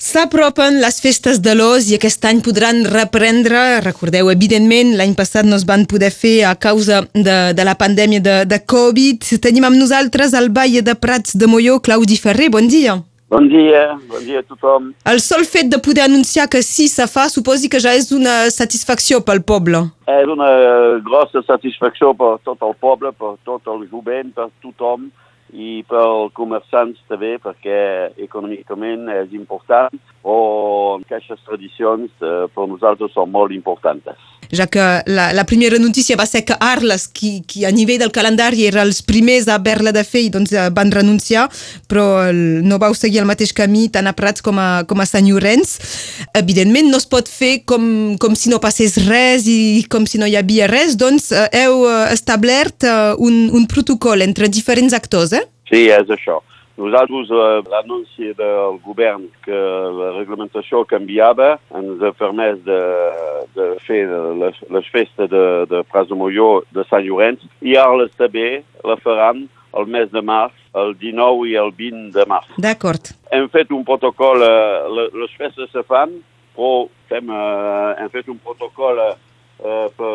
S'apropen les festes de l'os i aquest any podran reprendre, recordeu, evidentment, l'any passat no es van poder fer a causa de, de la pandèmia de, de Covid. Tenim amb nosaltres al Vall de Prats de Molló, Claudi Ferrer, bon dia. Bon dia, bon dia a tothom. El sol fet de poder anunciar que sí se fa suposi que ja és una satisfacció pel poble. És una grossa satisfacció per tot el poble, per tot el jovent, per tothom i pels comerçants també, perquè econòmicament és important, o aquestes tradicions eh, per nosaltres són molt importants. Ja que la, la primera notícia va ser que Arles, qui, qui a nivell del calendari era els primers a haver-la de fer, doncs eh, van renunciar, però no vau seguir el mateix camí tant a Prats com a, com a Sant Llorenç. Evidentment no es pot fer com, com si no passés res i com si no hi havia res, doncs eh, heu establert un, un protocol entre diferents actors, eh? Sí, és això. Nosaltres, eh, l'anunci del govern que la reglamentació canviava ens ha permès de, de fer les, les festes de, de Pras de Molló de Sant Llorenç i ara també la faran el mes de març, el 19 i el 20 de març. D'acord. Hem fet un protocol, eh, les festes se fan, però fem, eh, hem fet un protocol eh, per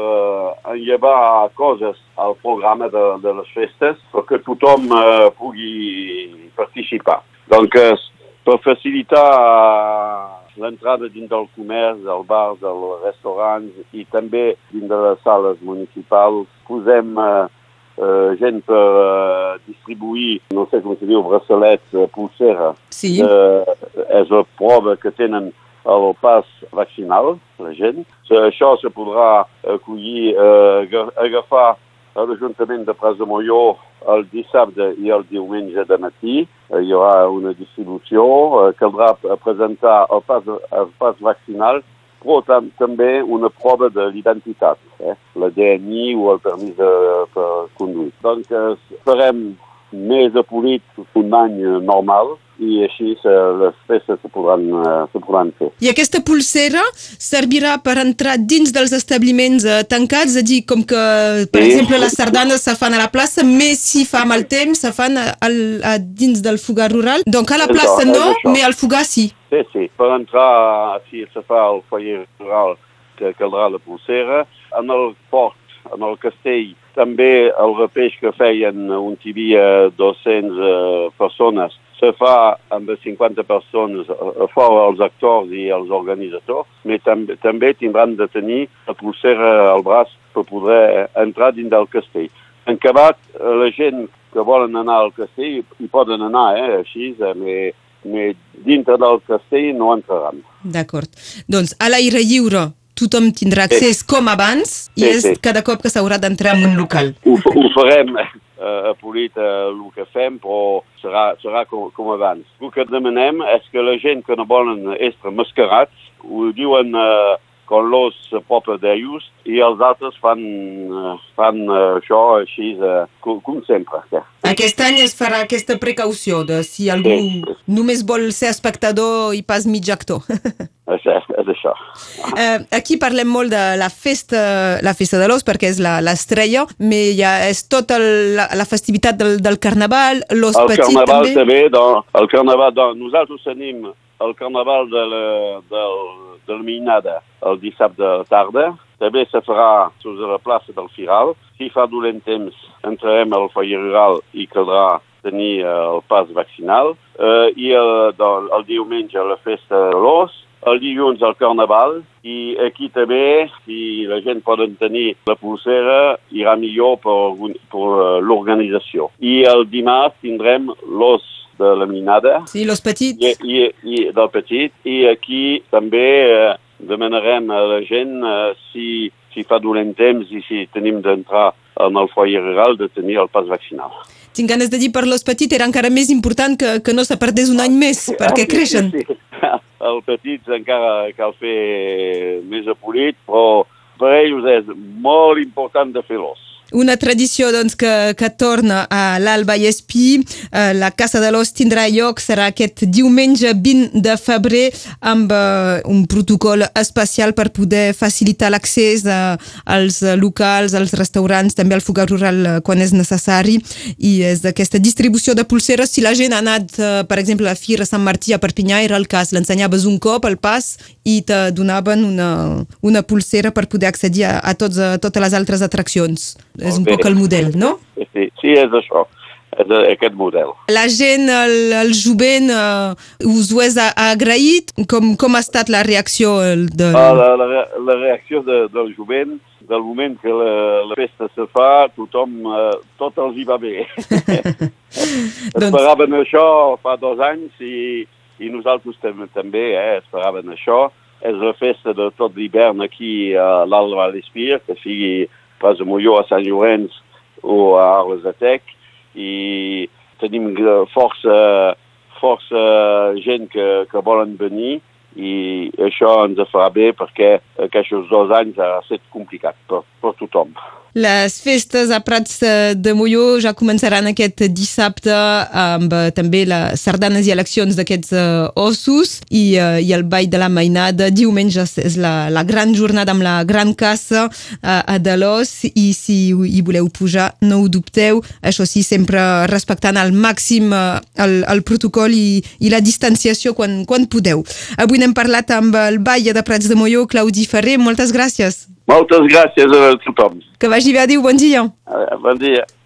enllevar coses al programa de, de les festes perquè tothom eh, pugui participar. Donc, eh, per facilitar l'entrada dins del comerç, del bars, dels restaurants i també dins de les sales municipals, posem eh, eh, gent per eh, distribuir, no sé com se diu, braçalets, eh, pulsera. Sí. Eh, és la prova que tenen el pas vaccinal, la gent. Això se podrà acollir, eh, agafar a l'Ajuntament de Pras de Molló el dissabte i el diumenge de matí. Eh, hi haurà una distribució, eh, caldrà presentar el pas, el pas vaccinal, però tam també una prova de l'identitat, eh? la DNI o el permís de, per conduir. Doncs eh, farem més apolit un any normal, i així les festes se podran, se podran fer. I aquesta pulsera servirà per entrar dins dels establiments eh, tancats, és a dir, com que, per sí. exemple, les sardanes se fan a la plaça, més si fa mal temps, se fan al, a, dins del fugar rural. Donc a la plaça no, mais al fugar sí. Sí, sí. Per entrar, si se fa al foyer rural, que caldrà la pulsera. En el port, en el castell, també el repeix que feien hi havia 200 uh, persones se fa amb 50 persones fora els actors i els organitzadors, però també, també tindran de tenir la pulsera al braç per poder entrar dins del castell. En acabat, la gent que volen anar al castell hi poden anar, eh, així, però, però dintre del castell no entraran. D'acord. Doncs a l'aire lliure tothom tindrà accés sí. com abans i sí, és sí. cada cop que s'haurà d'entrar en un local. Ho, ho farem eh, apolit eh, el que fem, però serà, serà com, com abans. El que demanem és que la gent que no volen estar mascarats ho diuen eh, con l'os poble d'ells i els altres fan, fan això així com, com sempre. Ja. Aquest any es farà aquesta precaució de si algú sí. només vol ser espectador i pas mig actor. és, és això. Eh, aquí parlem molt de la festa, la festa de l'os perquè és l'estrella, però ja és tota la, la festivitat del, del carnaval, l'os petit també. Carnaval també, doncs, el carnaval, doncs, nosaltres tenim el carnaval de la, del, del Minada el dissabte de tarda. També se farà sobre la plaça del Firal. Si fa dolent temps, entrarem al foyer rural i caldrà tenir el pas vaccinal. Eh, I el, el, el diumenge la festa de l'os, el dilluns al carnaval i aquí també, si la gent poden tenir la pulsera, irà millor per, per l'organització. I el dimarts tindrem l'os de la minada. Sí, los petits. I, i, i del petit. I aquí també eh, demanarem a la gent eh, si, si fa dolent temps i si tenim d'entrar en el foyer rural de tenir el pas vaccinal. Tinc ganes de dir per los petits era encara més important que, que no se perdés un any més, perquè creixen. Sí, sí. El petits encara cal fer més apolit, però per ells és molt important de fer l'os. Una tradició doncs, que, que torna a l'Alba i Espí. Uh, la Casa de l'Os tindrà lloc, serà aquest diumenge 20 de febrer amb uh, un protocol especial per poder facilitar l'accés als locals, als restaurants, també al fogar rural uh, quan és necessari i és aquesta distribució de pulseres. Si la gent ha anat, uh, per exemple, a la Fira Sant Martí a Perpinyà, era el cas, l'ensenyaves un cop al pas i te donaven una, una pulsera per poder accedir a, a, tots, a totes les altres atraccions. És un poc el model, no? Sí, sí, és això, és aquest model. La gent, el, el jovent, uh, us ho és agraït? Com, com ha estat la reacció de... Ah, la, la, la reacció de, del jovent, del moment que la, la festa se fa, tothom, eh, tot els hi va bé. Doncs- Esperaven això fa dos anys i, i nosaltres tam també eh, esperaven això. És la festa de tot l'hivern aquí a l'Alba de l'Espir, que sigui pas a Molló, a Sant Llorenç o a Arles de Tec, i tenim eh, força, força gent que, que volen venir i això ens farà bé perquè aquests dos anys ha estat complicat per, per tothom. Les festes a Prats de Molló ja començaran aquest dissabte amb eh, també les sardanes i eleccions d'aquests eh, ossos i, eh, i el ball de la mainada. Diumenge és la, la gran jornada amb la gran caça eh, a Dalós i si hi voleu pujar no ho dubteu, això sí, sempre respectant al màxim eh, el, el protocol i, i la distanciació quan, quan podeu. Avui n'hem parlat amb el ball de Prats de Molló, Claudi Ferrer, moltes gràcies. Moltes gràcies a tothom. Que vagi bé, adiu, bon dia. Bon dia.